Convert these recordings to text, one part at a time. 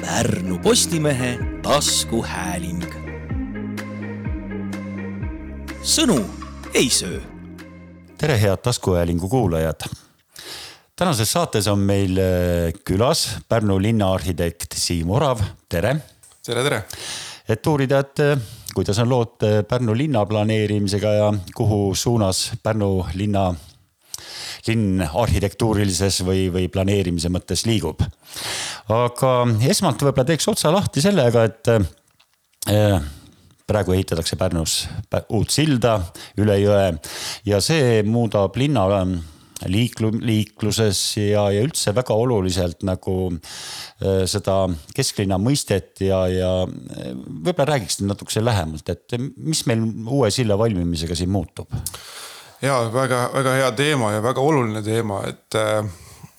Pärnu Postimehe taskuhääling. sõnu ei söö. tere, head taskuhäälingu kuulajad. tänases saates on meil äh, külas Pärnu linnaarhitekt Siim Orav, tere. tere, tere. et uurida, et äh, kuidas on lood äh, Pärnu linna planeerimisega ja kuhu suunas Pärnu linna linn arhitektuurilises või, või planeerimise mõttes liigub. Aga esmalt võib-olla teeks otsa lahti sellega, et äh, praegu ehitatakse Pärnus uut silda üle jõe ja see muudab linna ähm, liiklu-, liikluses ja, ja üldse väga oluliselt nagu äh, seda kesklinna mõistet ja, ja äh, võib-olla räägiksite natukese lähemalt, et mis meil uue silla valmimisega siin muutub? ja väga-väga hea teema ja väga oluline teema, et, äh,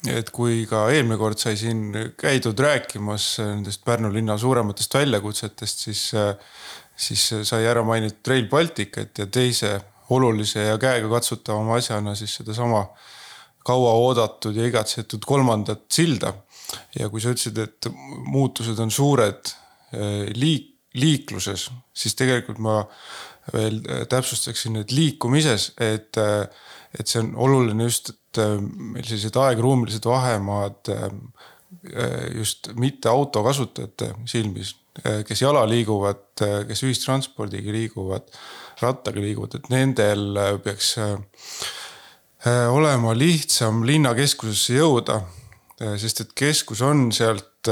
et kui ka eelmine kord sai siin käidud rääkimas nendest Pärnu linna suurematest väljakutsetest, siis, siis sai ära mainitud Rail Balticut ja teise olulise ja käegakatsutavama asjana siis sedasama kauaoodatud ja igatsetud kolmandat silda. ja kui sa ütlesid, et muutused on suured äh, liik-, liikluses, siis tegelikult ma veel äh, täpsustaksin, et liikumises, et, äh, et see on oluline just, et äh, meil sellised aegruumilised vahemaad just mitte auto kasutajate silmis, kes jala liiguvad, kes ühistranspordiga liiguvad, rattaga liiguvad, et nendel peaks olema lihtsam linnakeskusesse jõuda. sest et keskus on sealt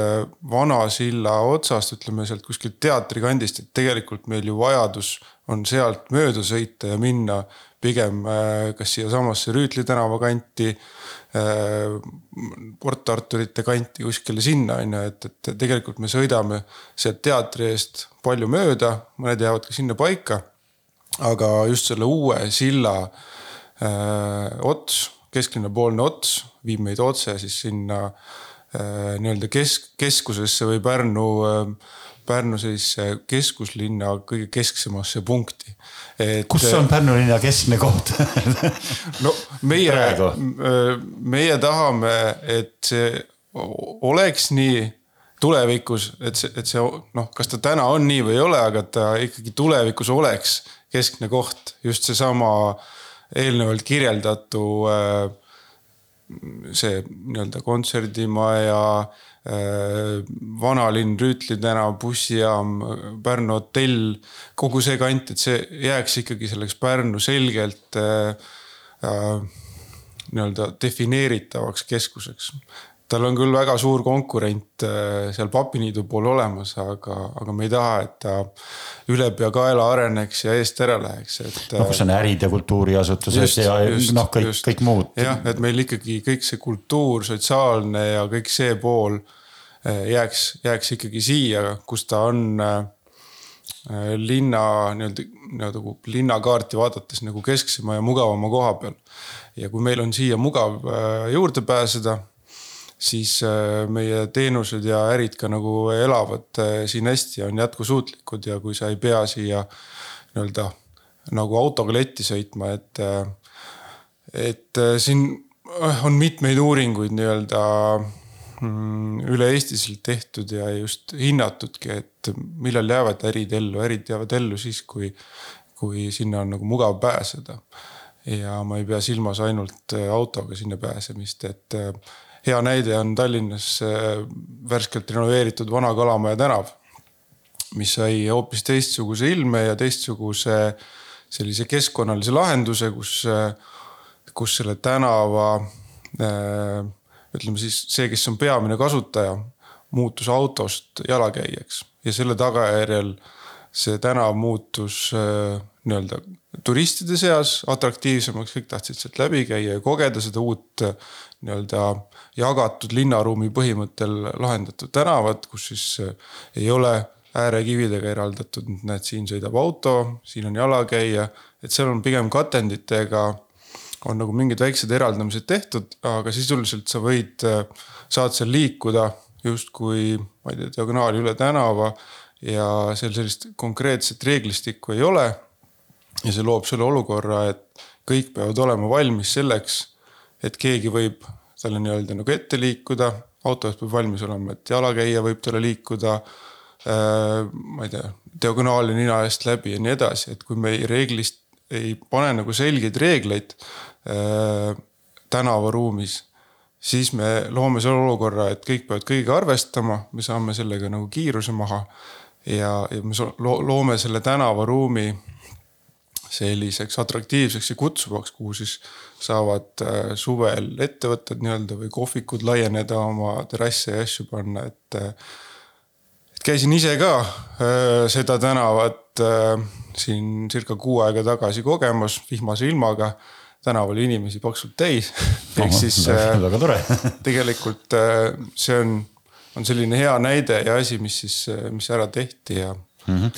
vana silla otsast, ütleme sealt kuskilt teatri kandist, et tegelikult meil ju vajadus on sealt mööda sõita ja minna pigem äh, kas siiasamasse Rüütli tänava kanti. Äh, Port Arturite kanti kuskile sinna on ju, et, et tegelikult me sõidame sealt teatri eest palju mööda, mõned jäävad ka sinna paika. aga just selle uue silla öö, äh, ots, kesklinnapoolne ots viib meid otse siis sinna nii-öelda kesk, keskusesse või Pärnu öö, Pärnu sellise keskuslinna kõige kesksemasse punkti. kus on Pärnu linna keskne koht? No meie, meie tahame, et see oleks nii tulevikus, et see, et see noh, kas ta täna on nii või ei ole, aga ta ikkagi tulevikus oleks keskne koht, just seesama eelnevalt kirjeldatu see nii-öelda kontserdimaja Äh, vanalinn, Rüütli tänav, bussijaam, Pärnu hotell, kogu see kant, et see jääks ikkagi selleks Pärnu selgelt äh, äh, nii-öelda defineeritavaks keskuseks tal on küll väga suur konkurent äh, seal papiniidu pool olemas, aga, aga me ei taha, et ta ülepeakaela areneks ja eest ära läheks, et. no kus on ärid ja kultuuriasutused ja noh, kõik, kõik muud. jah, et meil ikkagi kõik see kultuur, sotsiaalne ja kõik see pool äh, jääks, jääks ikkagi siia, kus ta on äh, linna nii-öelda, nii-öelda nagu linnakaarti vaadates nagu kesksema ja mugavama koha peal. ja kui meil on siia mugav juurde pääseda siis meie teenused ja ärid ka nagu elavad siin hästi ja on jätkusuutlikud ja kui sa ei pea siia nii-öelda nagu autoga letti sõitma, et. Et siin on mitmeid uuringuid nii-öelda mm, üle-eestiliselt tehtud ja just hinnatudki, et millal jäävad ärid ellu, ärid jäävad ellu siis, kui, kui sinna on nagu mugav pääseda. ja ma ei pea silmas ainult autoga sinna pääsemist, et hea näide on Tallinnas äh, värskelt renoveeritud Vana Kalamaja tänav. mis sai hoopis teistsuguse ilme ja teistsuguse sellise keskkonnalise lahenduse, kus, äh, kus selle tänava äh, ütleme siis see, kes on peamine kasutaja, muutus autost jalakäijaks. Ja selle tagajärjel see tänav muutus nii-öelda turistide seas atraktiivsemaks, kõik tahtsid sealt läbi käia ja kogeda seda uut nii-öelda jagatud linnaruumi põhimõttel lahendatud tänavad, kus siis eh, ei ole äärekividega eraldatud, näed, siin sõidab auto, siin on jalakäija, et seal on pigem katenditega on nagu mingid väiksed eraldamised tehtud, aga sisuliselt sa võid, eh, saad seal liikuda justkui, ma ei tea, diagonaali üle tänava ja seal sellist konkreetset reeglistikku ei ole. ja see loob selle olukorra, et kõik peavad olema valmis selleks et keegi võib talle nii-öelda nagu ette liikuda, autojuht peab valmis olema, et jalakäija võib talle liikuda äh,. ma ei tea, diagonaali nina eest läbi ja nii edasi, et kui me ei reeglist ei pane nagu selgeid reegleid äh, tänavaruumis siis me loome selle olukorra, et kõik peavad kõigiga arvestama, me saame sellega nagu kiiruse maha. ja, ja me loome selle tänavaruumi selliseks atraktiivseks ja kutsuvaks, kuhu siis saavad äh, suvel ettevõtted nii-öelda või kohvikud laieneda, oma terrasse ja asju panna, et. et käisin ise ka äh, seda tänavat äh, siin circa kuu aega tagasi kogemas vihmase ilmaga tänav oli inimesi paksult täis ehk siis väga tore tegelikult see on, on selline hea näide ja asi, mis siis, mis ära tehti ja mm. -hmm.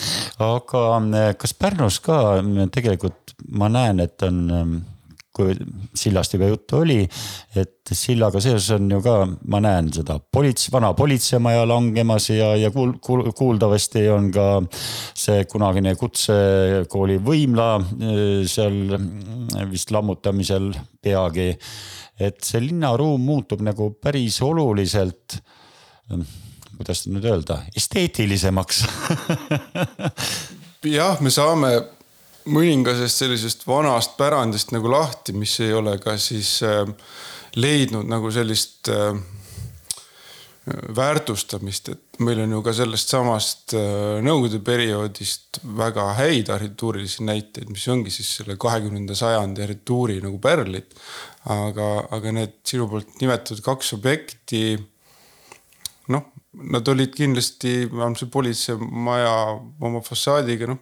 aga kas Pärnus ka tegelikult ma näen, et on kui sillast juba juttu oli, et sillaga seoses on ju ka, ma näen seda politsei, vana politseimaja langemas ja, ja kuul-, kuul, kuuldavasti on ka see kunagine kutsekooli võimla seal vist lammutamisel peagi. et see linnaruum muutub nagu päris oluliselt kuidas nüüd öelda, esteetilisemaks jah, me saame mõningasest sellisest vanast pärandist nagu lahti, mis ei ole ka siis äh, leidnud nagu sellist äh, väärtustamist, et meil on ju ka sellest samast äh, nõukogude perioodist väga häid arhitektuurilisi näiteid, mis ongi siis selle kahekümnenda sajandi arhitektuuri nagu pärlid. aga, aga need sinu poolt nimetatud kaks objekti, nad olid kindlasti, vähemalt see politseimaja oma fassaadiga, noh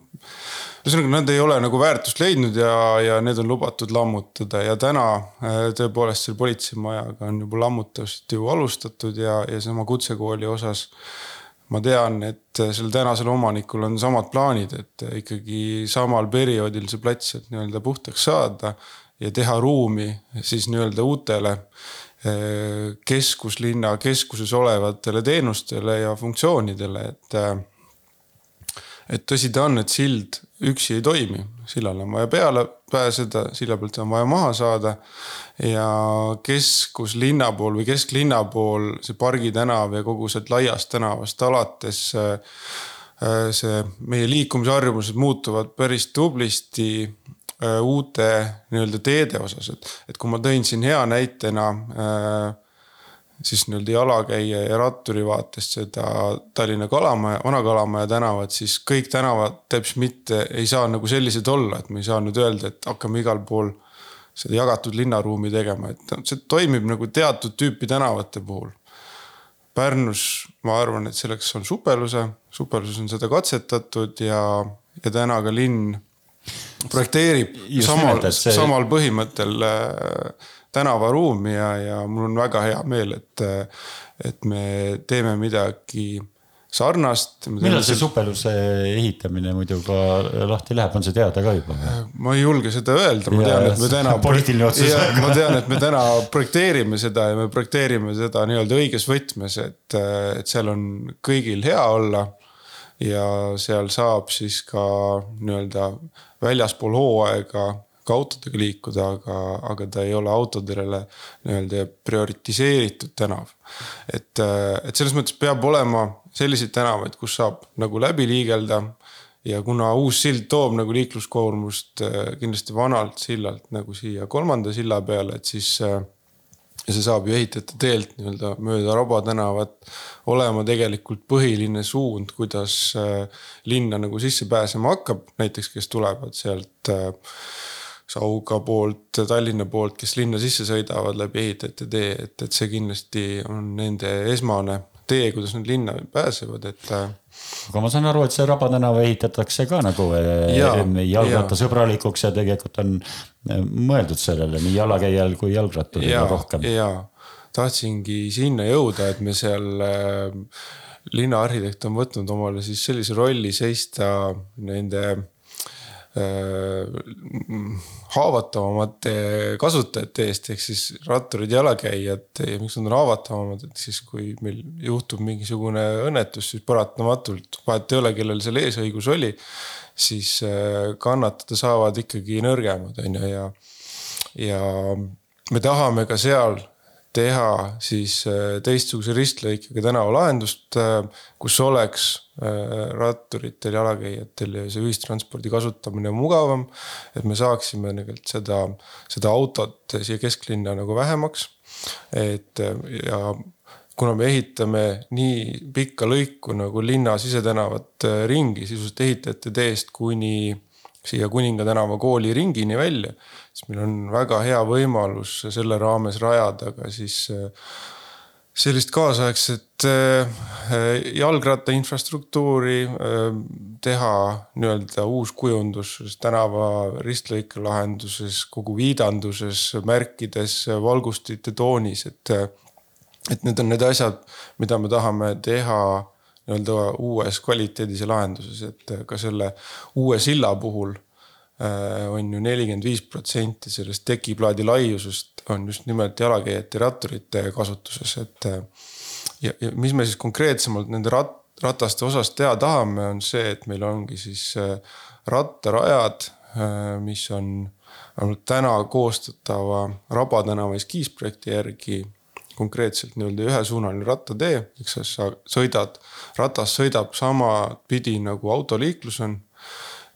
ühesõnaga, nad ei ole nagu väärtust leidnud ja, ja need on lubatud lammutada ja täna äh, tõepoolest selle politseimajaga on juba lammutamist ju alustatud ja, ja sama kutsekooli osas. ma tean, et sellel tänasel omanikul on samad plaanid, et ikkagi samal perioodil see plats sealt nii-öelda puhtaks saada ja teha ruumi siis nii-öelda uutele keskuslinna keskuses olevatele teenustele ja funktsioonidele, et äh, et tõsi ta on, et sild üksi ei toimi, sillale on vaja peale pääseda, silla pealt on vaja maha saada. ja keskuslinna pool või kesklinna pool, see Pargi tänav ja kogu sealt Laiast tänavast alates. Äh, see meie liikumisharjumused muutuvad päris tublisti äh, uute nii-öelda teede osas, et, et kui ma tõin siin hea näitena äh, siis nii-öelda jalakäija ja ratturi vaatest seda Tallinna Kalamaja, Vana-Kalamaja tänavat, siis kõik tänavad täpselt mitte ei saa nagu sellised olla, et me ei saa nüüd öelda, et hakkame igal pool seda jagatud linnaruumi tegema, et see toimib nagu teatud tüüpi tänavate puhul. Pärnus ma arvan, et selleks on supeluse, supeluses on seda katsetatud ja, ja täna ka linn projekteerib Just samal, see... samal põhimõttel äh, tänavaruumi ja, ja mul on väga hea meel, et, et me teeme midagi sarnast. millal see supeluse ehitamine muidu ka lahti läheb, on see teada ka juba? ma ei julge seda öelda, ma tean, et me täna. poliitiline otsus. ma tean, et me täna projekteerime seda ja me projekteerime seda nii-öelda õiges võtmes, et, et seal on kõigil hea olla. Ja seal saab siis ka nii-öelda väljaspool hooaega ka autodega liikuda, aga, aga ta ei ole autodele nii-öelda prioritiseeritud tänav. et, et selles mõttes peab olema selliseid tänavaid, kus saab nagu läbi liigelda. ja kuna uus sild toob nagu liikluskoormust äh, kindlasti vanalt sillalt nagu siia kolmanda silla peale, et siis äh, ja see saab ju ehitajate teelt nii-öelda mööda Raba tänavat olema tegelikult põhiline suund, kuidas äh, linna nagu sisse pääsema hakkab, näiteks kes tulevad sealt äh, Sauga poolt, Tallinna poolt, kes linna sisse sõidavad läbi ehitajate tee, et, et see kindlasti on nende esmane tee, kuidas nad linna pääsevad, et. Aga ma saan aru, et see Raba tänav ehitatakse ka nagu äh, jalgrattasõbralikuks ja tegelikult on äh, mõeldud sellele nii jalakäijal kui jalgratturil rohkem. ja, tahtsingi sinna jõuda, et me seal linnaarhitekt on võtnud omale siis sellise rolli seista nende haavatavamate kasutajate eest, ehk siis ratturid, jalakäijad ja miks nad on haavatavamad, et siis kui meil juhtub mingisugune õnnetus, siis paratamatult vahet ei ole, kellel seal eesõigus oli. siis äh, kannatada saavad ikkagi nõrgemad, on ju, ja, ja me tahame ka seal teha siis äh, teistsuguse ristlõikega tänavalahendust, kus oleks ratturitel, jalakäijatel ja see ühistranspordi kasutamine mugavam. et me saaksime tegelikult seda, seda autot siia kesklinna nagu vähemaks. et ja kuna me ehitame nii pikka lõiku nagu linna sisetänavat ringi sisuliselt ehitajate teest kuni siia Kuninga tänava kooli ringini välja, siis meil on väga hea võimalus selle raames rajada ka siis äh, sellist kaasaegset äh, jalgratta infrastruktuuri, äh, teha nii-öelda uus kujundus tänava ristlõike lahenduses, kogu viidanduses, märkides, valgustite toonis, et. et need on need asjad, mida me tahame teha nii-öelda uues kvaliteedis ja lahenduses, et ka selle uue silla puhul äh, on ju nelikümmend viis protsenti sellest tekiplaadi laiusest on just nimelt jalakäijate ja ratturite kasutuses, et. Äh, ja, ja mis me siis konkreetsemalt nende rat-, rataste osas teha tahame, on see, et meil ongi siis äh, rattarajad, mis on vähemalt täna koostatava Raba tänava eskiisprojekti järgi konkreetselt nii-öelda ühesuunaline rattatee, eks sa sõidad, ratas sõidab sama pidi nagu autoliiklus on.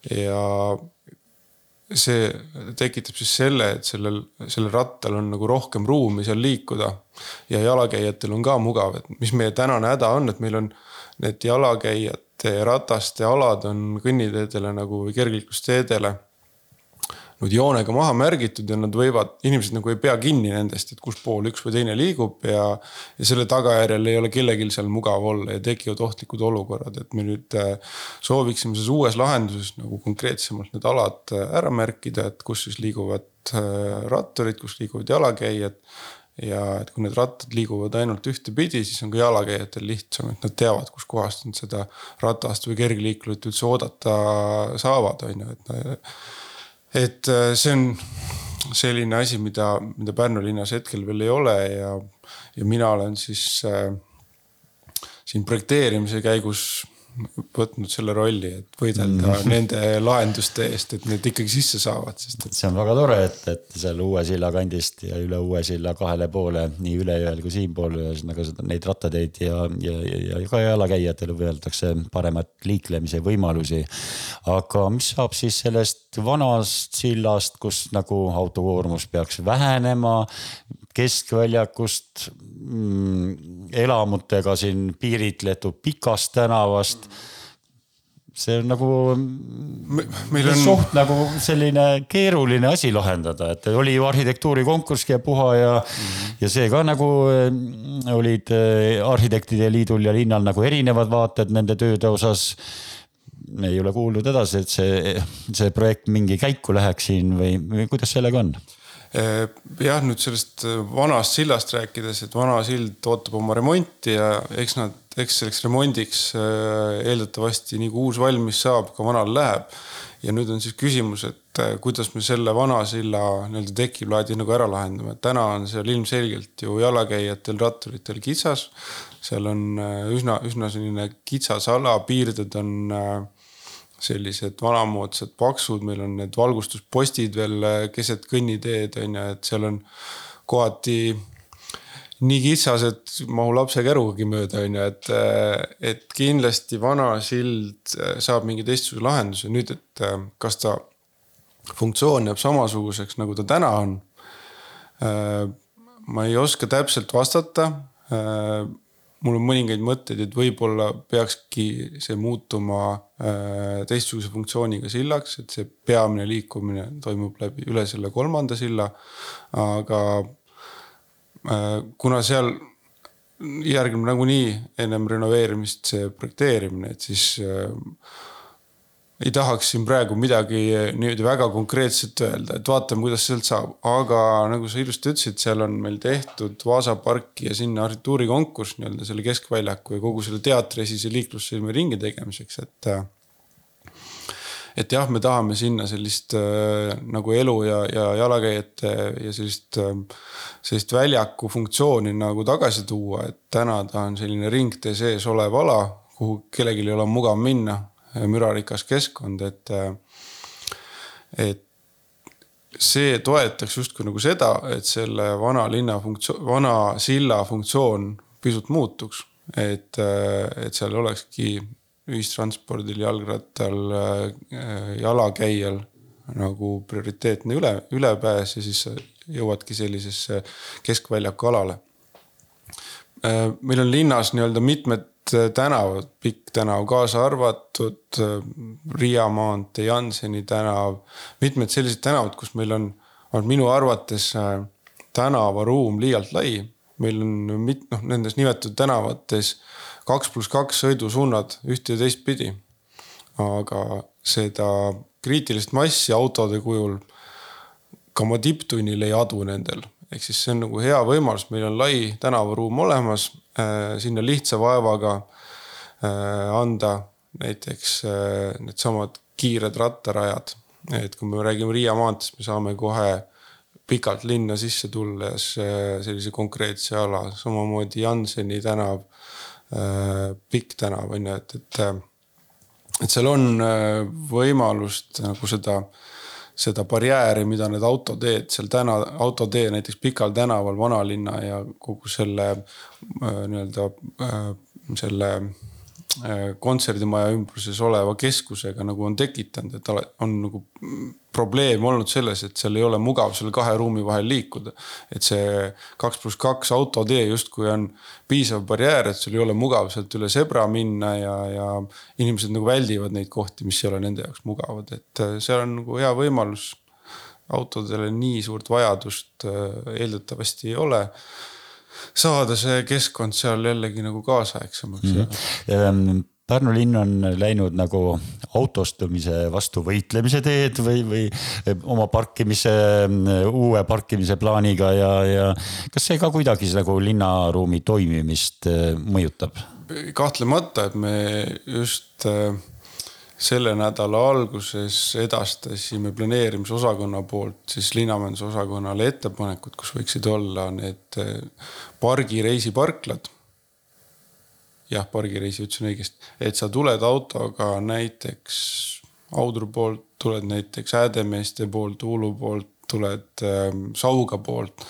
ja see tekitab siis selle, et sellel, sellel rattal on nagu rohkem ruumi seal liikuda. ja jalakäijatel on ka mugav, et mis meie tänane häda on, et meil on need jalakäijate ja rataste alad on kõnniteedele nagu kergliiklusteedele nüüd joonega maha märgitud ja nad võivad, inimesed nagu ei pea kinni nendest, et kus pool üks või teine liigub ja. ja selle tagajärjel ei ole kellelgi seal mugav olla ja tekivad ohtlikud olukorrad, et me nüüd äh, sooviksime selles uues lahenduses nagu konkreetsemalt need alad äh, ära märkida, et kus siis liiguvad äh, ratturid, kus liiguvad jalakäijad ja et kui need rattad liiguvad ainult ühtepidi, siis on ka jalakäijatel lihtsam, et nad teavad, kuskohast nad seda ratast või kergliikurit üldse oodata saavad, on ju, et et äh, see on selline asi, mida, mida Pärnu linnas hetkel veel ei ole ja, ja mina olen siis äh, siin projekteerimise käigus võtnud selle rolli, et võidelda mm. nende lahenduste eest, et need ikkagi sisse saavad, sest et. see on väga tore, et, et seal Uue silla kandist ja üle Uue silla kahele poole, nii üle jõel kui siinpool, ühesõnaga neid rattateid ja, ja, ja, ja ka jalakäijatele võetakse paremat liiklemise võimalusi. aga mis saab siis sellest vanast sillast, kus nagu autokoormus peaks vähenema, keskväljakust mm, elamutega siin piiritletud Pikast tänavast see on nagu meil on suht nagu selline keeruline asi lahendada, et oli ju arhitektuurikonkurss käib puha ja mm, -hmm. ja see ka nagu mm, olid äh, arhitektide liidul ja linnal nagu erinevad vaated nende tööde osas. ei ole kuulnud edasi, et see, see projekt mingi käiku läheks siin või, või kuidas sellega on? Eh, jah, nüüd sellest eh, vanast sillast rääkides, et vana sild ootab oma remonti ja eks nad, eks selleks remondiks eh, eeldatavasti nii kui uus valmis saab, ka vanal läheb. ja nüüd on siis küsimus, et kuidas me selle vana silla nii-öelda tekiplaadi nagu ära lahendame, et täna on seal ilmselgelt ju jalakäijatel, ratturitel kitsas. seal on üsna, üsna selline kitsas ala, piirded on äh, sellised vanamoodsad paksud, meil on need valgustuspostid veel äh, keset kõnniteed on ju, et seal on kohati nii kitsas, et mahu lapse kärugagi mööda on ju, et, äh, et kindlasti vana sild äh, saab mingi teistsuguse lahenduse nüüd, et kas ta funktsioon jääb samasuguseks, nagu ta täna on. ma ei oska täpselt vastata mul on mõningaid mõtteid, et võib-olla peakski see muutuma äh, teistsuguse funktsiooniga sillaks, et see peamine liikumine toimub läbi üle selle kolmanda silla. aga äh, kuna seal järgneb nagunii ennem renoveerimist see projekteerimine, et siis äh, ei tahaks siin praegu midagi niimoodi väga konkreetset öelda, et vaatame, kuidas sealt saab, aga nagu sa ilusti ütlesid, seal on meil tehtud Vaasa parki ja sinna arhitektuurikonkurss nii-öelda selle keskväljaku ja kogu selle teatriesise liiklussilme ringi tegemiseks, et. et jah, me tahame sinna sellist äh, nagu elu ja, ja jalakäijate ja sellist sellist väljaku funktsiooni nagu tagasi tuua, et täna ta on selline ringtee sees olev ala, kuhu kellelgi ei ole mugav minna mürarikas keskkond, et, et see toetaks justkui nagu seda, et selle vana linna funktsioon, vana silla funktsioon pisut muutuks. et, et seal olekski ühistranspordil, jalgrattal, jalakäijal nagu prioriteetne üle, ülepääs ja siis jõuadki sellisesse keskväljaku alale. Meil on linnas nii-öelda mitmed tänavad, Pikk tänav kaasa arvatud, Riia maantee, Janseni tänav, mitmed sellised tänavad, kus meil on, on minu arvates tänavaruum liialt lai. meil on mit-, noh, nendes nimetatud tänavates kaks pluss kaks sõidusuunad ühte ja teistpidi. aga seda kriitilist massi autode kujul ka oma tipptunnil ei adu nendel. Ehk siis see on nagu hea võimalus, meil on lai tänavaruum olemas äh,, sinna lihtsa vaevaga äh, anda näiteks äh, needsamad kiired rattarajad. et kui me räägime Riia maanteest, me saame kohe pikalt linna sisse tulles äh, sellise konkreetse ala, samamoodi Janseni tänav äh,, Pikk tänav on ju, et, et äh, et seal on äh, võimalust nagu seda, seda barjääri, mida need autoteed seal täna, autotee näiteks Pikal tänaval, vanalinna ja kogu selle äh, nii-öelda äh, selle kontserdimaja ümbruses oleva keskusega nagu on tekitanud, et on nagu probleem olnud selles, et seal ei ole mugav selle kahe ruumi vahel liikuda. et see kaks pluss kaks autotee justkui on piisav barjäär, et sul ei ole mugav sealt üle zebra minna ja, ja inimesed nagu väldivad neid kohti, mis ei ole nende jaoks mugavad, et äh, seal on nagu hea võimalus. autodele nii suurt vajadust äh, eeldatavasti ei ole saada see keskkond seal jällegi nagu kaasaegsemaks mm. -hmm. Pärnu linn on läinud nagu autostumise vastu võitlemise teed või, või oma parkimise, uue parkimise plaaniga ja, ja kas see ka kuidagi nagu linnaruumi toimimist äh, mõjutab? kahtlemata, et me just äh, selle nädala alguses edastasime planeerimisosakonna poolt siis linnamajanduse osakonnale ettepanekud, kus võiksid olla need eh, pargireisiparklad. jah, pargireisi ütlesin õigesti, et sa tuled autoga näiteks Audru poolt, tuled näiteks Häädemeeste poolt, Uulu poolt, tuled äh, Sauga poolt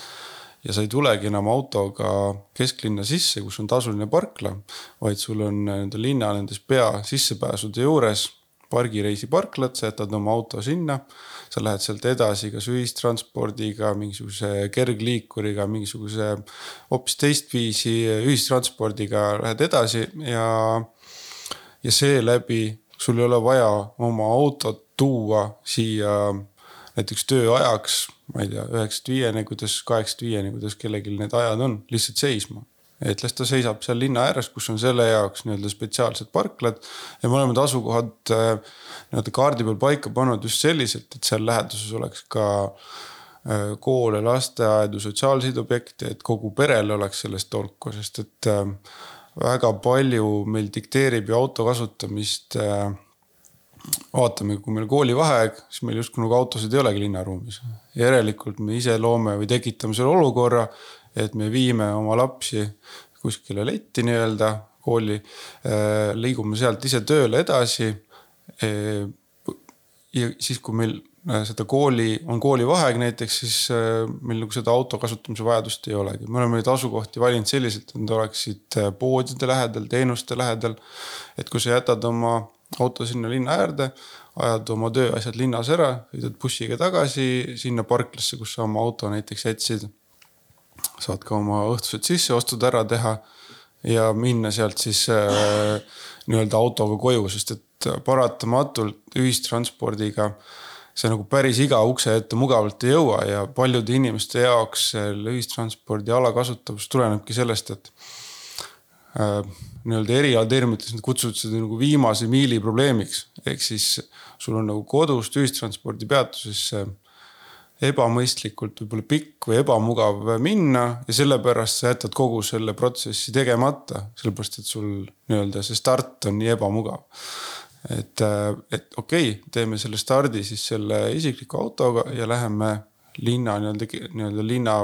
ja sa ei tulegi enam autoga kesklinna sisse, kus on tasuline parkla, vaid sul on nii-öelda linna nendes pea sissepääsude juures pargireisi parklad, sa jätad oma auto sinna. sa lähed sealt edasi kas ühistranspordiga, mingisuguse kergliikuriga, mingisuguse hoopis teistviisi ühistranspordiga lähed edasi ja. ja seeläbi sul ei ole vaja oma autot tuua siia näiteks tööajaks, ma ei tea, üheksast viieni, kuidas kaheksast viieni, kuidas kellelgi need ajad on, lihtsalt seisma et las ta seisab seal linna ääres, kus on selle jaoks nii-öelda spetsiaalsed parklad. ja me oleme need asukohad äh, nii-öelda kaardi peal paika pannud just selliselt, et seal läheduses oleks ka äh, koole, lasteaedu, sotsiaalseid objekte, et kogu perel oleks sellest tolku, sest et äh, väga palju meil dikteerib ju auto kasutamist vaatame, kui meil koolivaheaeg, siis meil justkui nagu autosid ei olegi linnaruumis. järelikult me ise loome või tekitame selle olukorra, et me viime oma lapsi kuskile letti nii-öelda kooli, äh, liigume sealt ise tööle edasi. Äh, ja siis, kui meil äh, seda kooli, on koolivaheaeg näiteks, siis meil nagu seda auto kasutamise vajadust ei olegi. me oleme neid asukohti valinud selliselt, et nad oleksid poodide lähedal, teenuste lähedal. et kui sa jätad oma auto sinna linna äärde, ajad oma tööasjad linnas ära, sõidad bussiga tagasi sinna parklasse, kus sa oma auto näiteks jätsid saad ka oma õhtused sisseostud ära teha ja minna sealt siis äh, nii-öelda autoga koju, sest et paratamatult ühistranspordiga see nagu päris iga ukse ette mugavalt ei jõua ja paljude inimeste jaoks selle ühistranspordi alakasutavus tulenebki sellest, et äh, nii-öelda erialaterminites nad kutsuvad seda nagu viimase miili probleemiks. ehk siis sul on nagu kodust ühistranspordipeatusesse ebamõistlikult võib-olla pikk või ebamugav minna ja sellepärast sa jätad kogu selle protsessi tegemata, sellepärast et sul nii-öelda see start on nii ebamugav. et, et okei okay,, teeme selle stardi siis selle isikliku autoga ja läheme linna nii-öelda, nii-öelda linna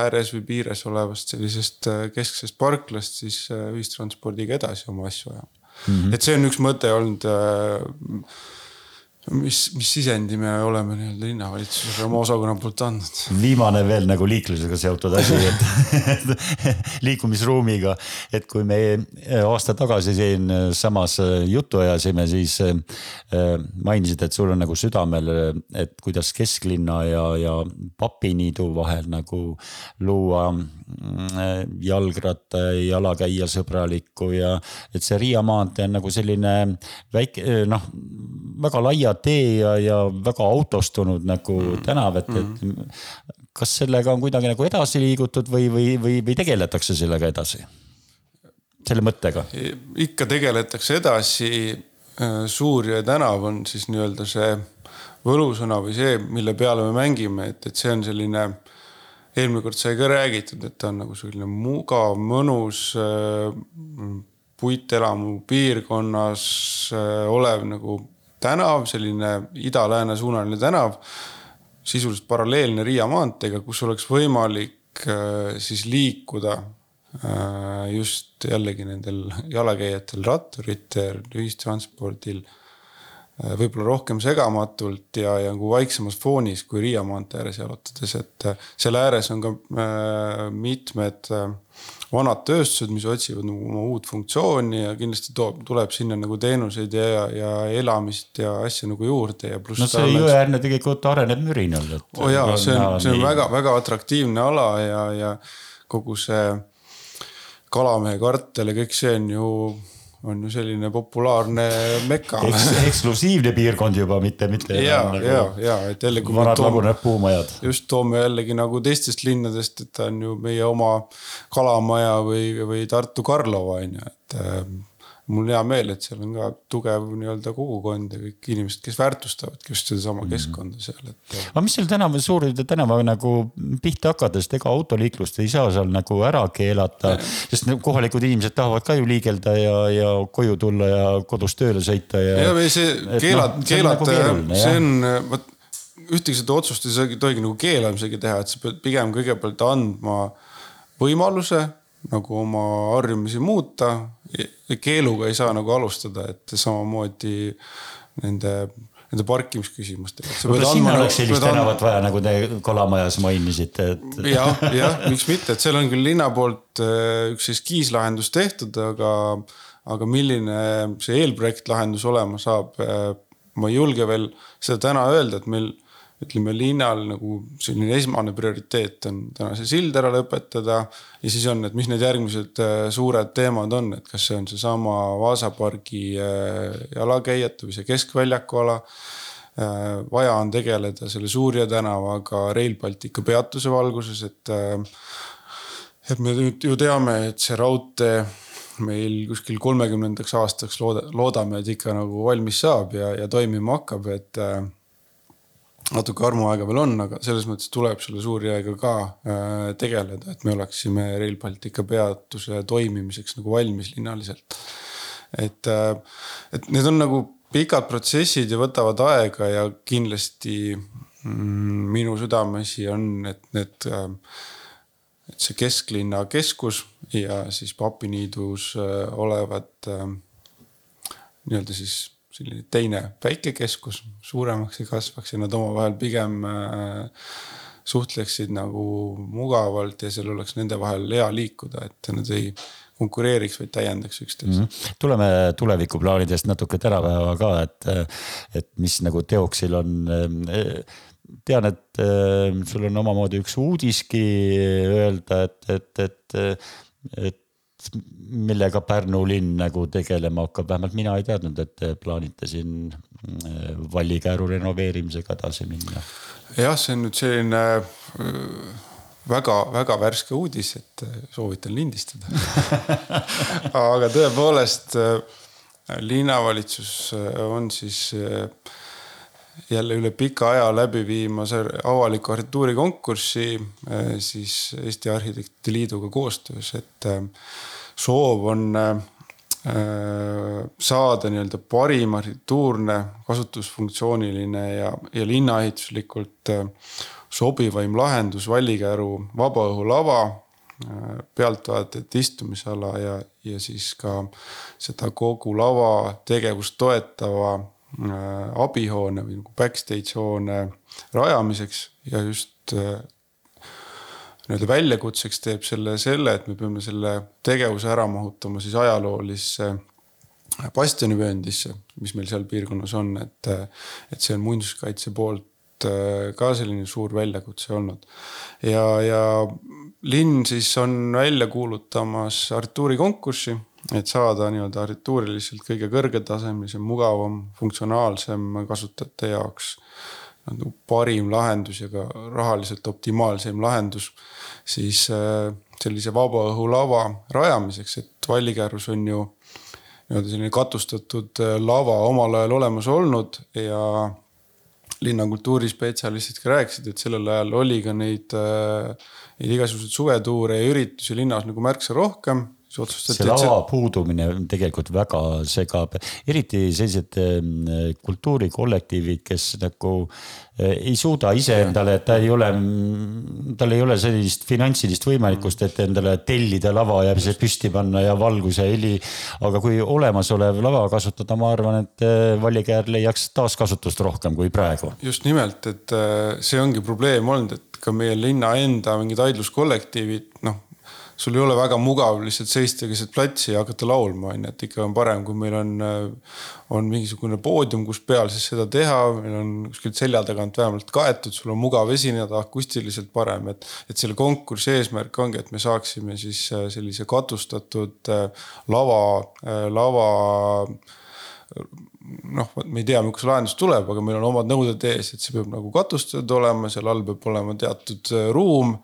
ääres või piires olevast sellisest äh, kesksest parklast siis äh, ühistranspordiga edasi oma asju ajama mm. -hmm. et see on üks mõte olnud äh, mis, mis sisendi me oleme nii-öelda linnavalitsusele oma osakonna poolt andnud? viimane veel nagu liiklusega seotud asi, et liikumisruumiga, et kui me aasta tagasi siinsamas juttu ajasime, siis mainisid, et sul on nagu südamel, et kuidas kesklinna ja, ja papiniidu vahel nagu luua mm, jalgratta, jalakäija sõbralikku ja et see Riia maantee on nagu selline väike noh, väga laia tee ja, ja väga autostunud nagu mm. tänav, et, et mm. kas sellega on kuidagi nagu edasi liigutud või, või, või, või tegeletakse sellega edasi? selle mõttega? ikka tegeletakse edasi. Äh, Suurjõe tänav on siis nii-öelda see võlusõna või see, mille peale me mängime, et, et see on selline eelmine kord sai ka räägitud, et ta on nagu selline mugav, mõnus äh, puitelamu piirkonnas äh, olev nagu tänav, selline ida-lääne suunaline tänav, sisuliselt paralleelne Riia maanteega, kus oleks võimalik äh, siis liikuda äh, just jällegi nendel jalakäijatel, ratturitel, ühistranspordil äh, võib-olla rohkem segamatult ja, ja nagu vaiksemas foonis kui Riia maantee ääres jalutades, et selle ääres on ka mitmed vanad tööstused, mis otsivad nagu oma uut funktsiooni ja kindlasti toob, tuleb sinna nagu teenuseid ja, ja elamist ja asju nagu juurde ja pluss. no see jõeäärne tegelikult areneb mürinal, oo oh jaa, see on, see on väga-väga atraktiivne ala ja, ja kogu see Kalamehe kartel ja kõik see on ju on ju selline populaarne meka Eks,. eksklusiivne piirkond juba, mitte, mitte. ja ja, ja et jälle. vanad lagunevad puumajad. just toome jällegi nagu teistest linnadest, et ta on ju meie oma Kalamaja või, või Tartu Karlova on ju, et mul hea meel, et seal on ka tugev nii-öelda kogukond ja kõik inimesed, kes väärtustavadki just sedasama mm -hmm. keskkonda seal, et. aga mis seal tänava, Suuride tänava nagu pihta hakata, sest ega autoliiklust ei saa seal nagu ära keelata. sest kohalikud inimesed tahavad ka ju liigelda ja, ja koju tulla ja kodus tööle sõita ja. ja või see keelata no,, keelata, nagu see on, vot ühtegi seda otsust ei tohigi nagu keelamisega teha, et sa pead pigem kõigepealt andma võimaluse nagu oma harjumusi muuta. Keeluga ei saa nagu alustada, et samamoodi nende, nende parkimisküsimustega. võib-olla siin oleks sellist tänavat vaja, nagu te Kolamajas mainisite, et. jah, jah, miks mitte, et seal on küll linna poolt äh, üks eskiislahendus tehtud, aga, aga milline see eelprojektlahendus olema saab, äh, ma ei julge veel seda täna öelda, et meil ütleme linnal nagu selline esmane prioriteet on täna see sild ära lõpetada. ja siis on, et mis need järgmised äh, suured teemad on, et kas see on seesama Vaasa pargi äh, jalakäijate või see keskväljaku ala. Äh, vaja on tegeleda selle Suurja tänavaga Rail Baltica peatuse valguses, et. et me nüüd ju teame, et see raudtee meil kuskil kolmekümnendaks aastaks looda, loodame, et ikka nagu valmis saab ja, ja toimima hakkab, et natuke armuaega veel on, aga selles mõttes tuleb selle suurjääga ka äh, tegeleda, et me oleksime Rail Baltica peatuse toimimiseks nagu valmis linnaliselt. et äh,, et need on nagu pikad protsessid ja võtavad aega ja kindlasti mm, minu südameasi on, et need äh, et see kesklinna keskus ja siis Papiniidus olevad nii-öelda siis selline teine väikekeskus suuremaks ei kasvaks ja nad omavahel pigem äh, suhtleksid nagu mugavalt ja seal oleks nende vahel hea liikuda, et nad ei konkureeriks, vaid täiendaks üksteist mm. -hmm. tuleme tulevikuplaanidest natuke tänapäeva ka, et, et mis nagu teoksil on. tean, et sul on omamoodi üks uudiski öelda, et, et, et, et millega Pärnu linn nagu tegelema hakkab, vähemalt mina ei teadnud, et te plaanite siin äh, Vallikääru renoveerimisega edasi minna. jah, see on nüüd selline väga-väga äh, värske uudis, et äh, soovitan lindistada aga tõepoolest linnavalitsus on siis jälle üle pika aja läbi viimas avalikku arhitektuurikonkurssi siis Eesti Arhitektide Liiduga koostöös, et soov on äh, saada nii-öelda parim arhitektuurne, kasutusfunktsiooniline ja, ja linnaehituslikult äh, sobivaim lahendus Vallikäru vabaõhulava, äh, pealtvaatajate istumisala ja, ja siis ka seda kogu lava tegevust toetava äh, abihoone või nagu backstage hoone rajamiseks ja just äh, nii-öelda väljakutseks teeb selle selle, et me peame selle tegevuse ära mahutama siis ajaloolisse bastionivööndisse, mis meil seal piirkonnas on, et, et see on muinsuskaitse poolt äh, ka selline suur väljakutse olnud. ja, ja linn siis on välja kuulutamas arhitektuurikonkurssi, et saada nii-öelda arhitektuuriliselt kõige kõrgetasemelisem, mugavam, funktsionaalsem kasutajate jaoks nagu parim lahendus ja ka rahaliselt optimaalsem lahendus siis äh, sellise vabaõhulava rajamiseks, et Vallikäärus on ju nii-öelda selline katustatud äh, lava omal ajal olemas olnud ja linna kultuurispetsialistid ka rääkisid, et sellel ajal oli ka neid, äh, neid igasuguseid suvetuure ja üritusi linnas nagu märksa rohkem siis otsustati. see lava see... puudumine tegelikult väga segab, eriti sellised ehm, kultuurikollektiivid, kes nagu eh, ei suuda iseendale, et ta ei ole, tal ei ole sellist finantsilist võimalikkust, et endale tellida lava ja see püsti panna ja valgus ja heli. aga kui olemasolev lava kasutada, ma arvan, et eh, Vallikäär leiaks taaskasutust rohkem kui praegu. just nimelt, et see ongi probleem olnud, et ka meie linna enda mingid aidluskollektiivid, noh sul ei ole väga mugav lihtsalt seista keset platsi ja hakata laulma, on ju, et ikka on parem, kui meil on, äh, on mingisugune poodium, kus peal siis seda teha, meil on kuskilt selja tagant vähemalt kaetud, sul on mugav esineda, akustiliselt parem, et. et selle konkursi eesmärk ongi, et me saaksime siis äh, sellise katustatud äh, lava, lava noh, me ei tea, milline lahendus tuleb, aga meil on omad nõuded ees, et see peab nagu katustatud olema, seal all peab olema teatud ruum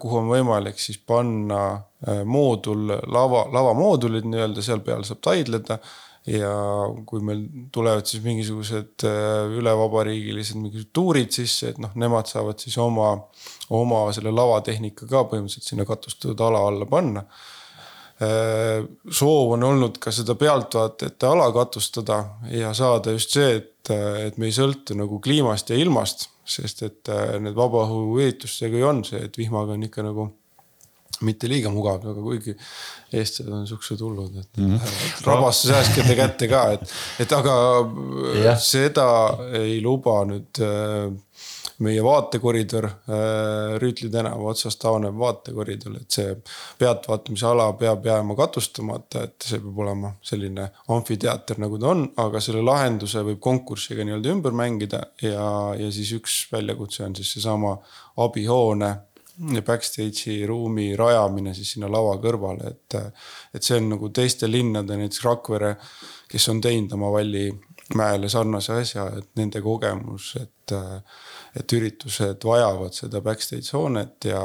kuhu on võimalik siis panna äh, moodul, lava, lavamoodulid nii-öelda, seal peal saab taidleda. ja kui meil tulevad siis mingisugused äh, ülevabariigilised mingisugused tuurid sisse, et noh, nemad saavad siis oma, oma selle lavatehnika ka põhimõtteliselt sinna katustatud ala alla panna soov on olnud ka seda pealtvaatajate ala katustada ja saada just see, et, et me ei sõltu nagu kliimast ja ilmast sest et äh, need vabaõhuüritustega ju on see, et vihmaga on ikka nagu mitte liiga mugav, aga kuigi eestlased on siuksed hullud, et mm -hmm. rabast sääskede kätte ka, et, et aga yeah. seda ei luba nüüd äh, meie vaatekoridor äh, Rüütli tänava otsast avaneb vaatekoridor, et see pealtvaatamise ala peab jääma katustamata, et see peab olema selline amfiteater, nagu ta on, aga selle lahenduse võib konkursiga nii-öelda ümber mängida ja, ja siis üks väljakutse on siis seesama abihoone backstage'i ruumi rajamine siis sinna lava kõrvale, et. et see on nagu teiste linnade, näiteks Rakvere, kes on teinud oma Vallimäele sarnase asja, et nende kogemus, et et üritused vajavad seda backstage hoonet ja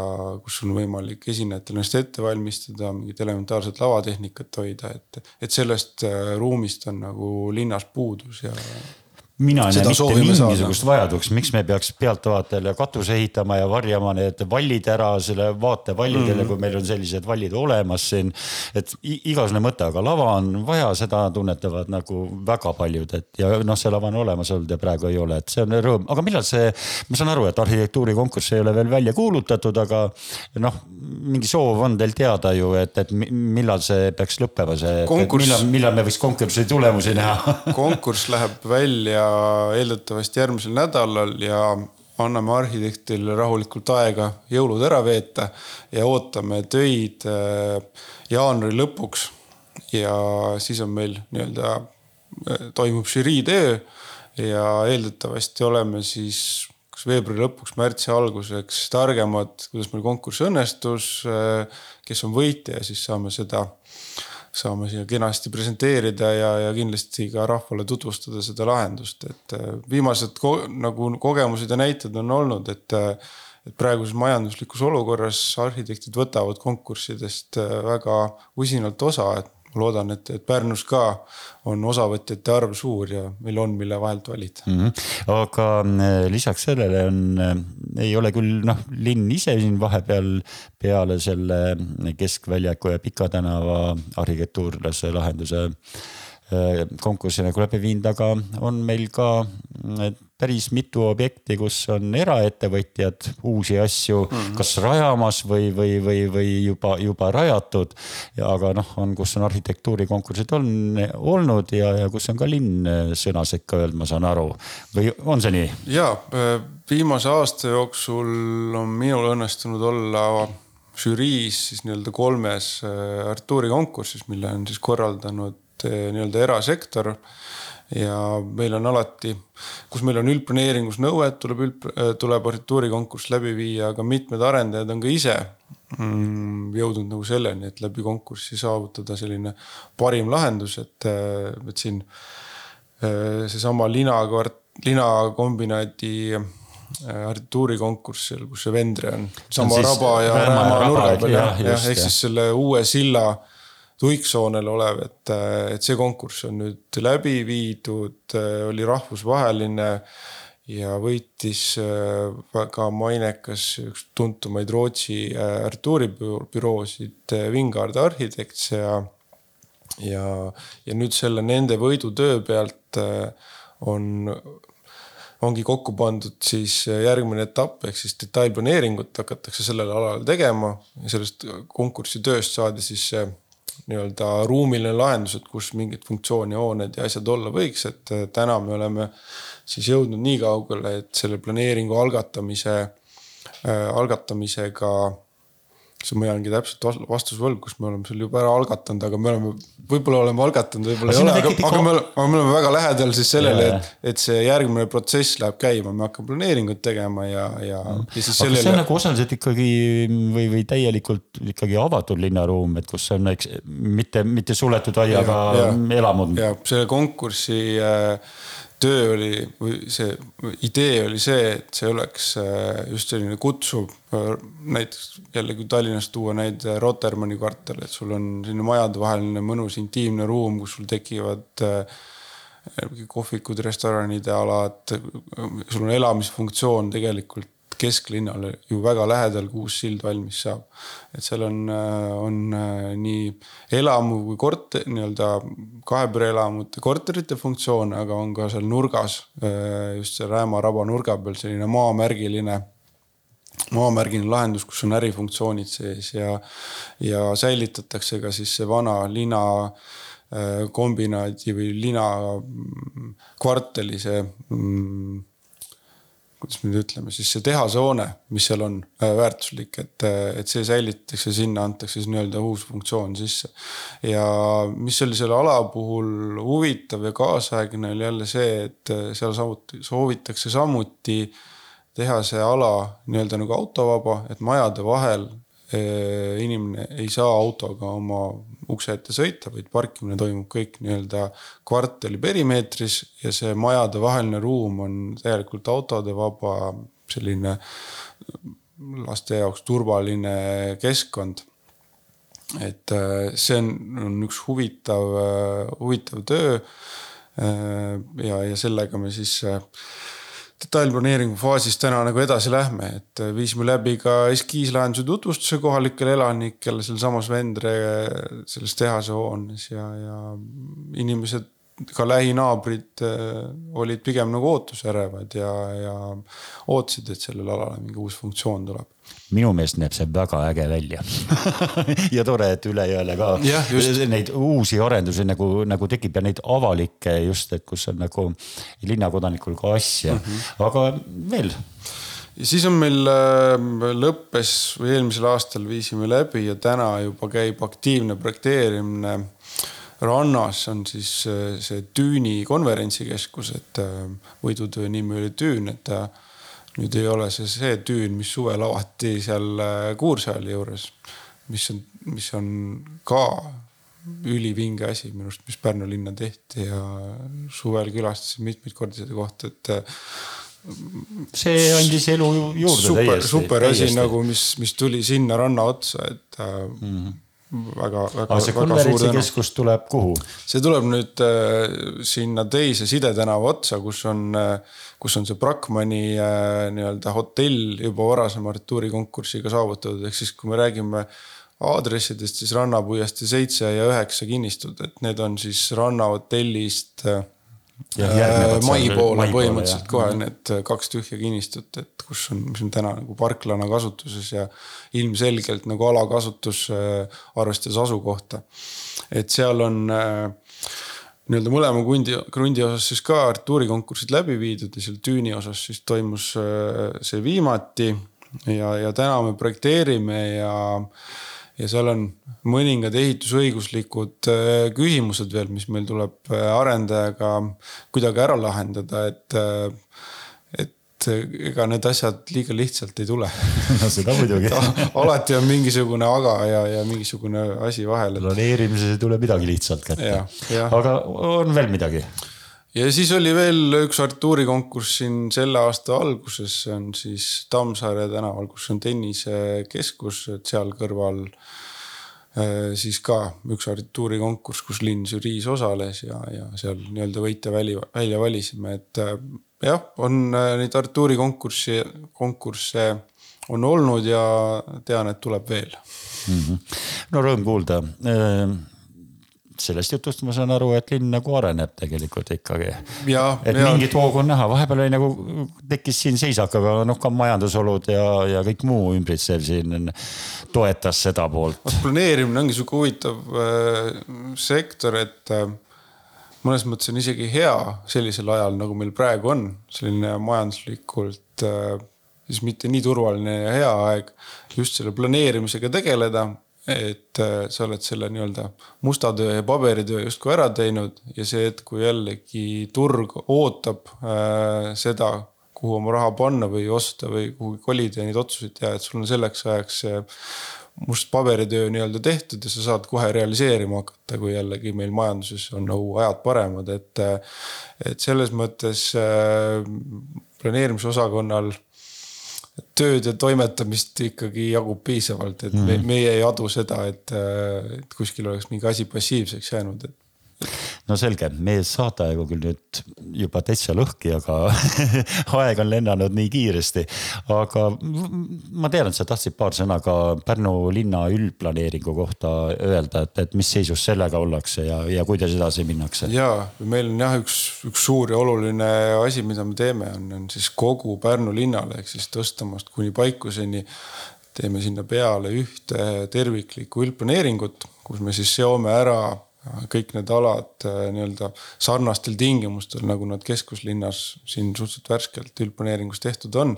kus on võimalik esinejatel ennast ette valmistada, mingit elementaarset lavatehnikat hoida, et, et sellest äh, ruumist on nagu linnas puudus ja mina ei näe mitte mingisugust vajadust, miks me peaks pealtvaatajale katuse ehitama ja varjama need vallid ära selle vaate vallidele mm, -hmm. kui meil on sellised vallid olemas siin. et igasugune mõte, aga lava on vaja, seda tunnetavad nagu väga paljud, et ja noh, see lava on olemas olnud ja praegu ei ole, et see on rõõm, aga millal see. ma saan aru, et arhitektuurikonkurss ei ole veel välja kuulutatud, aga noh, mingi soov on teil teada ju, et, et millal see peaks lõppema, see millal, millal me võiks konkursi tulemusi näha konkurss läheb välja eeldatavasti järgmisel nädalal ja anname arhitektile rahulikult aega jõulud ära veeta ja ootame töid äh, jaanuari lõpuks. ja siis on meil nii-öelda, äh, toimub žürii töö ja eeldatavasti oleme siis kas veebruari lõpuks, märtsi alguseks targemad, kuidas meil konkurss õnnestus, äh, kes on võitja ja siis saame seda saame siia kenasti presenteerida ja, ja kindlasti ka rahvale tutvustada seda lahendust, et äh, viimased ko nagu kogemused ja näited on olnud, et äh, et praeguses majanduslikus olukorras arhitektid võtavad konkurssidest äh, väga usinalt osa, et ma loodan, et, et Pärnus ka on osavõtjate arv suur ja meil on, mille vahelt valida mm. -hmm. aga äh, lisaks sellele on, äh, ei ole küll noh, linn ise siin vahepeal peale selle Keskväljaku ja Pika tänava arhitektuurlase lahenduse konkursi nagu läbi viinud, aga on meil ka päris mitu objekti, kus on eraettevõtjad uusi asju mm -hmm. kas rajamas või, või, või, või juba, juba rajatud. aga noh, on, kus on arhitektuurikonkursid on olnud ja, ja kus on ka linn sõna sekka öelnud, ma saan aru. või on see nii? ja, viimase aasta jooksul on minul õnnestunud olla žüriis siis nii-öelda kolmes äh, Artuuri konkursis, mille on siis korraldanud äh, nii-öelda erasektor. Ja meil on alati, kus meil on üldplaneeringus nõuet, tuleb üld, tuleb arhitektuurikonkurss läbi viia, aga mitmed arendajad on ka ise mm, jõudnud nagu selleni, et läbi konkurssi saavutada selline parim lahendus, et, et siin seesama lina, linakombinaadi arhitektuurikonkursil, kus see Vendre on. sama raba ja Rääma nurga peal jah, ehk siis selle uue silla tuiksoonel olev, et, et see konkurss on nüüd läbi viidud, oli rahvusvaheline ja võitis äh, väga mainekas üks tuntumaid Rootsi äh, arhitektuuribüroosid, Wingard äh, Architects ja, ja, ja nüüd selle nende võidutöö pealt on ongi kokku pandud siis järgmine etapp ehk siis detailplaneeringut hakatakse sellel alal tegema sellest konkursi tööst saadi siis see nii-öelda ruumiline lahendus, et kus mingid funktsiooni hooned ja asjad olla võiks, et äh, täna me oleme siis jõudnud nii kaugele, et selle planeeringu algatamise äh,, algatamisega kas ma jäängi täpselt vastuse võlgu, kus me oleme selle juba ära algatanud, aga me oleme, võib-olla oleme algatanud, võib-olla ei ole, aga, aga me oleme, aga me oleme väga lähedal siis sellele, et, et see järgmine protsess läheb käima, me hakkame planeeringut tegema ja, ja, ja siis sellele. see on nagu osaliselt ikkagi või, või täielikult ikkagi avatud linnaruum, et kus on eks mitte, mitte suletud aiaga elamud? ja selle konkursi äh, töö oli või see idee oli see, et see oleks äh, just selline kutsuv. Äh, näiteks jällegi Tallinnast tuua näide Rotermanni kvartal, et sul on selline majadevaheline mõnus intiimne ruum, kus sul tekivad äh, kohvikud, restoranide alad, sul on elamisfunktsioon tegelikult kesklinnale ju väga lähedal, kui uus sild valmis saab. et seal on, äh, on äh, nii elamu kui korter, nii-öelda kahepereelamute korterite funktsioon, aga on ka seal nurgas äh, just seal Rääma raba nurga peal selline maamärgiline maamärgiline lahendus, kus on ärifunktsioonid sees ja, ja säilitatakse ka siis see vana lina kombinaadi või lina mm, kvartali see mm, kuidas me nüüd ütleme, siis see tehasehoone, mis seal on äh, väärtuslik, et, äh, et see säilitatakse, sinna antakse siis nii-öelda uus funktsioon sisse. ja mis oli selle ala puhul huvitav ja kaasaegne oli jälle see, et äh, seal samuti soovitakse samuti teha see ala nii-öelda nagu autovaba, et majade vahel inimene ei saa autoga oma ukse ette sõita, vaid parkimine toimub kõik nii-öelda kvartali perimeetris ja see majadevaheline ruum on täielikult autode vaba, selline laste jaoks turvaline keskkond. et äh, see on, on üks huvitav, äh, huvitav töö. Äh, ja, ja sellega me siis detailplaneeringu faasis täna nagu edasi lähme, et äh, viisime läbi ka eskiislahenduse tutvustuse kohalikele elanikele sealsamas Vendre selles tehase hoones ja, ja inimesed, ka lähinaabrid äh, olid pigem nagu ootusärevad ja, ja ootasid, et sellele alale mingi uus funktsioon tuleb minu meelest näeb see väga äge välja ja tore, et üle jõele ka ja, neid uusi arendusi nagu, nagu tekib ja neid avalikke just, et kus on nagu linnakodanikul ka asja mm, -hmm. aga veel. ja siis on meil äh, lõppes või eelmisel aastal viisime läbi ja täna juba käib aktiivne projekteerimine rannas on siis äh, see Tüüni konverentsikeskus, et äh, võidutöö nimi oli Tüün, et ta nüüd ei ole see see tüün, mis suvel avati seal äh, Kuursaali juures, mis on, mis on ka ülivinge asi minu arust, mis Pärnu linna tehti ja suvel külastasin mitmeid kordi seda kohta, et äh, see andis elu juurde super, täiesti. super asi nagu, mis, mis tuli sinna ranna otsa, et mm. -hmm väga, väga. aga see konverentsikeskus tuleb kuhu? see tuleb nüüd äh, sinna teise sidetänava otsa, kus on äh, kus on see Brackmanni äh, nii-öelda hotell juba varasema arhitektuurikonkursiga saavutatud, ehk siis kui me räägime aadressidest siis Rannapuiestee seitse ja üheksa kinnistud, et need on siis rannahotellist äh, mai poole põhimõtteliselt kohe need kaks tühja kinnistut, et kus on, mis on täna nagu parklana kasutuses ja ilmselgelt nagu alakasutus äh, arvestades asukohta. et seal on äh, nii-öelda mõlema kundi, krundi osas siis ka arhitektuurikonkursid läbi viidud ja seal tüüni osas siis toimus see viimati. ja, ja täna me projekteerime ja ja seal on mõningad ehitusõiguslikud äh, küsimused veel, mis meil tuleb äh, arendajaga kuidagi ära lahendada, et. Äh, et ega need asjad liiga lihtsalt ei tule no seda muidugi alati on mingisugune aga ja, ja mingisugune asi vahel et.... planeerimises ei tule midagi lihtsalt kätte. aga on veel midagi? Ja siis oli veel üks arhitektuurikonkurss siin selle aasta alguses, see on siis Tammsaare tänaval, kus on tennisekeskus, et seal kõrval äh, siis ka üks arhitektuurikonkurss, kus linn žüriis osales ja, ja seal nii-öelda võitja väli, välja valisime, et äh, jah, on äh, neid arhitektuurikonkurssi, konkursse on olnud ja tean, et tuleb veel mm. -hmm. no rõõm kuulda sellest jutust ma saan aru, et linn nagu areneb tegelikult ikkagi. et ja. mingit hoogu on näha, vahepeal oli nagu tekkis siin seisak, aga noh, ka majandusolud ja, ja kõik muu ümbritsev siin toetas seda poolt. planeerimine ongi sihuke huvitav äh, sektor, et äh, mõnes mõttes on isegi hea sellisel ajal, nagu meil praegu on, selline majanduslikult äh, siis mitte nii turvaline ja hea aeg just selle planeerimisega tegeleda et äh, sa oled selle nii-öelda musta töö ja paberitöö justkui ära teinud ja see hetk, kui jällegi turg ootab äh, seda, kuhu oma raha panna või osta või kuhugi kolida ja neid otsuseid teha, et sul on selleks ajaks see must paberitöö nii-öelda tehtud ja sa saad kohe realiseerima hakata, kui jällegi meil majanduses on nagu ajad paremad, et. et selles mõttes äh, planeerimisosakonnal tööd ja toimetamist ikkagi jagub piisavalt, et mm -hmm. meie ei adu seda, et, et kuskil oleks mingi asi passiivseks jäänud, et no selge, meie saateaegu küll nüüd juba täitsa lõhki, aga aeg on lennanud nii kiiresti. aga ma tean, et sa tahtsid paar sõna ka Pärnu linna üldplaneeringu kohta öelda, et, et mis seisus sellega ollakse ja, ja kuidas edasi minnakse? ja meil on jah, üks, üks suur ja oluline asi, mida me teeme, on, on siis kogu Pärnu linnale ehk siis Tõstamaast kuni Paikuseni teeme sinna peale ühte terviklikku üldplaneeringut, kus me siis seome ära kõik need alad äh, nii-öelda sarnastel tingimustel, nagu nad keskuslinnas siin suhteliselt värskelt üldplaneeringus tehtud on.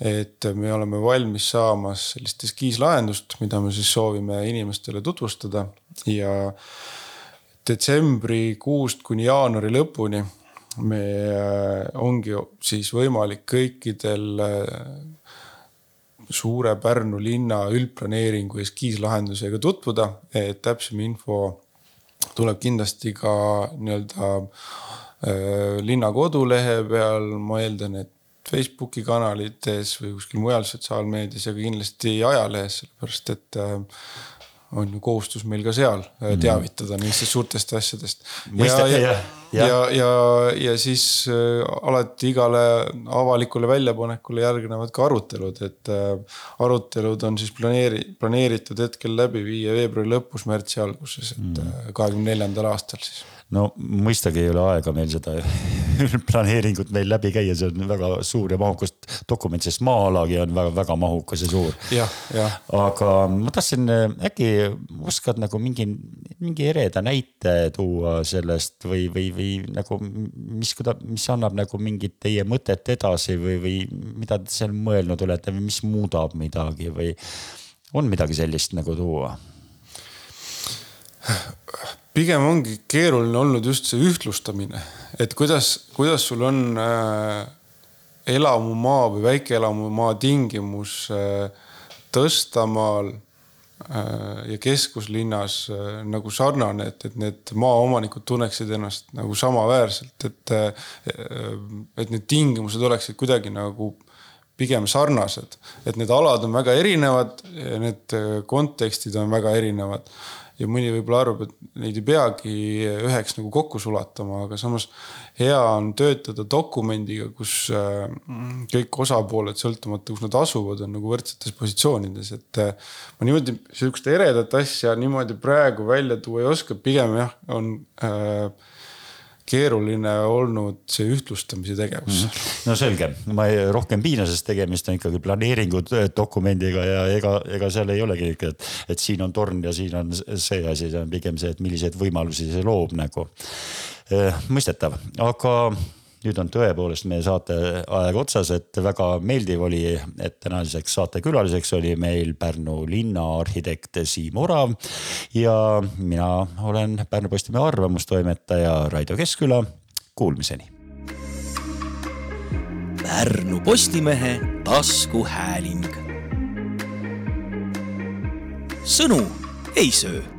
et me oleme valmis saamas sellist eskiislahendust, mida me siis soovime inimestele tutvustada ja detsembrikuust kuni jaanuari lõpuni me äh, ongi siis võimalik kõikidel äh, suure Pärnu linna üldplaneeringu eskiislahendusega tutvuda, et täpsem info tuleb kindlasti ka nii-öelda äh, linna kodulehe peal, ma eeldan, et Facebooki kanalites või kuskil mujal sotsiaalmeedias ja kindlasti ajalehes, sellepärast et äh, on ju kohustus meil ka seal äh, mhm. teavitada nendest suurtest asjadest. ja, ja, ja, ja, ja, ja siis äh, alati igale avalikule väljapanekule järgnevad ka arutelud, et äh, arutelud on siis planeeri-, planeeritud hetkel läbi viia veebruari lõpus, märtsi alguses, et mhm. kahekümne neljandal aastal siis no mõistagi ei ole aega meil seda planeeringut meil läbi käia, see on väga suur ja mahukas dokument, sest maa-alagi on väga-väga mahukas ja suur. aga ma tahtsin, äkki oskad nagu mingi, mingi ereda näite tuua sellest või, või, või nagu mis, mis annab nagu mingit teie mõtet edasi või, või mida te seal mõelnud olete või mis muudab midagi või on midagi sellist nagu tuua? pigem ongi keeruline olnud just see ühtlustamine, et kuidas, kuidas sul on äh, elamumaa või väikeelamumaa tingimus äh, Tõstamaal äh, ja keskuslinnas äh, nagu sarnane, et, et need maaomanikud tunneksid ennast nagu samaväärselt, et äh,, et need tingimused oleksid kuidagi nagu pigem sarnased, et need alad on väga erinevad, need äh, kontekstid on väga erinevad ja mõni võib-olla arvab, et neid ei peagi üheks nagu kokku sulatama, aga samas hea on töötada dokumendiga, kus äh, kõik osapooled, sõltumata, kus nad asuvad, on nagu võrdsetes positsioonides, et äh, ma niimoodi sihukest eredat asja niimoodi praegu välja tuua ei oska, pigem jah, on äh, keeruline olnud see ühtlustamise tegevus mm. -hmm. no selge, ma ei, rohkem piina, sest tegemist on ikkagi planeeringu dokumendiga ja ega, ega seal ei olegi et, et siin on torn ja siin on see asi, see on pigem see, et milliseid võimalusi see loob nagu. mõistetav, aga nüüd on tõepoolest meie saate aeg otsas, et väga meeldiv oli, et tänaseks saatekülaliseks oli meil Pärnu linna arhitekt Siim Orav. ja mina olen Pärnu Postimehe arvamustoimetaja Raido Keskküla, kuulmiseni. Pärnu Postimehe taskuhääling. sõnu ei söö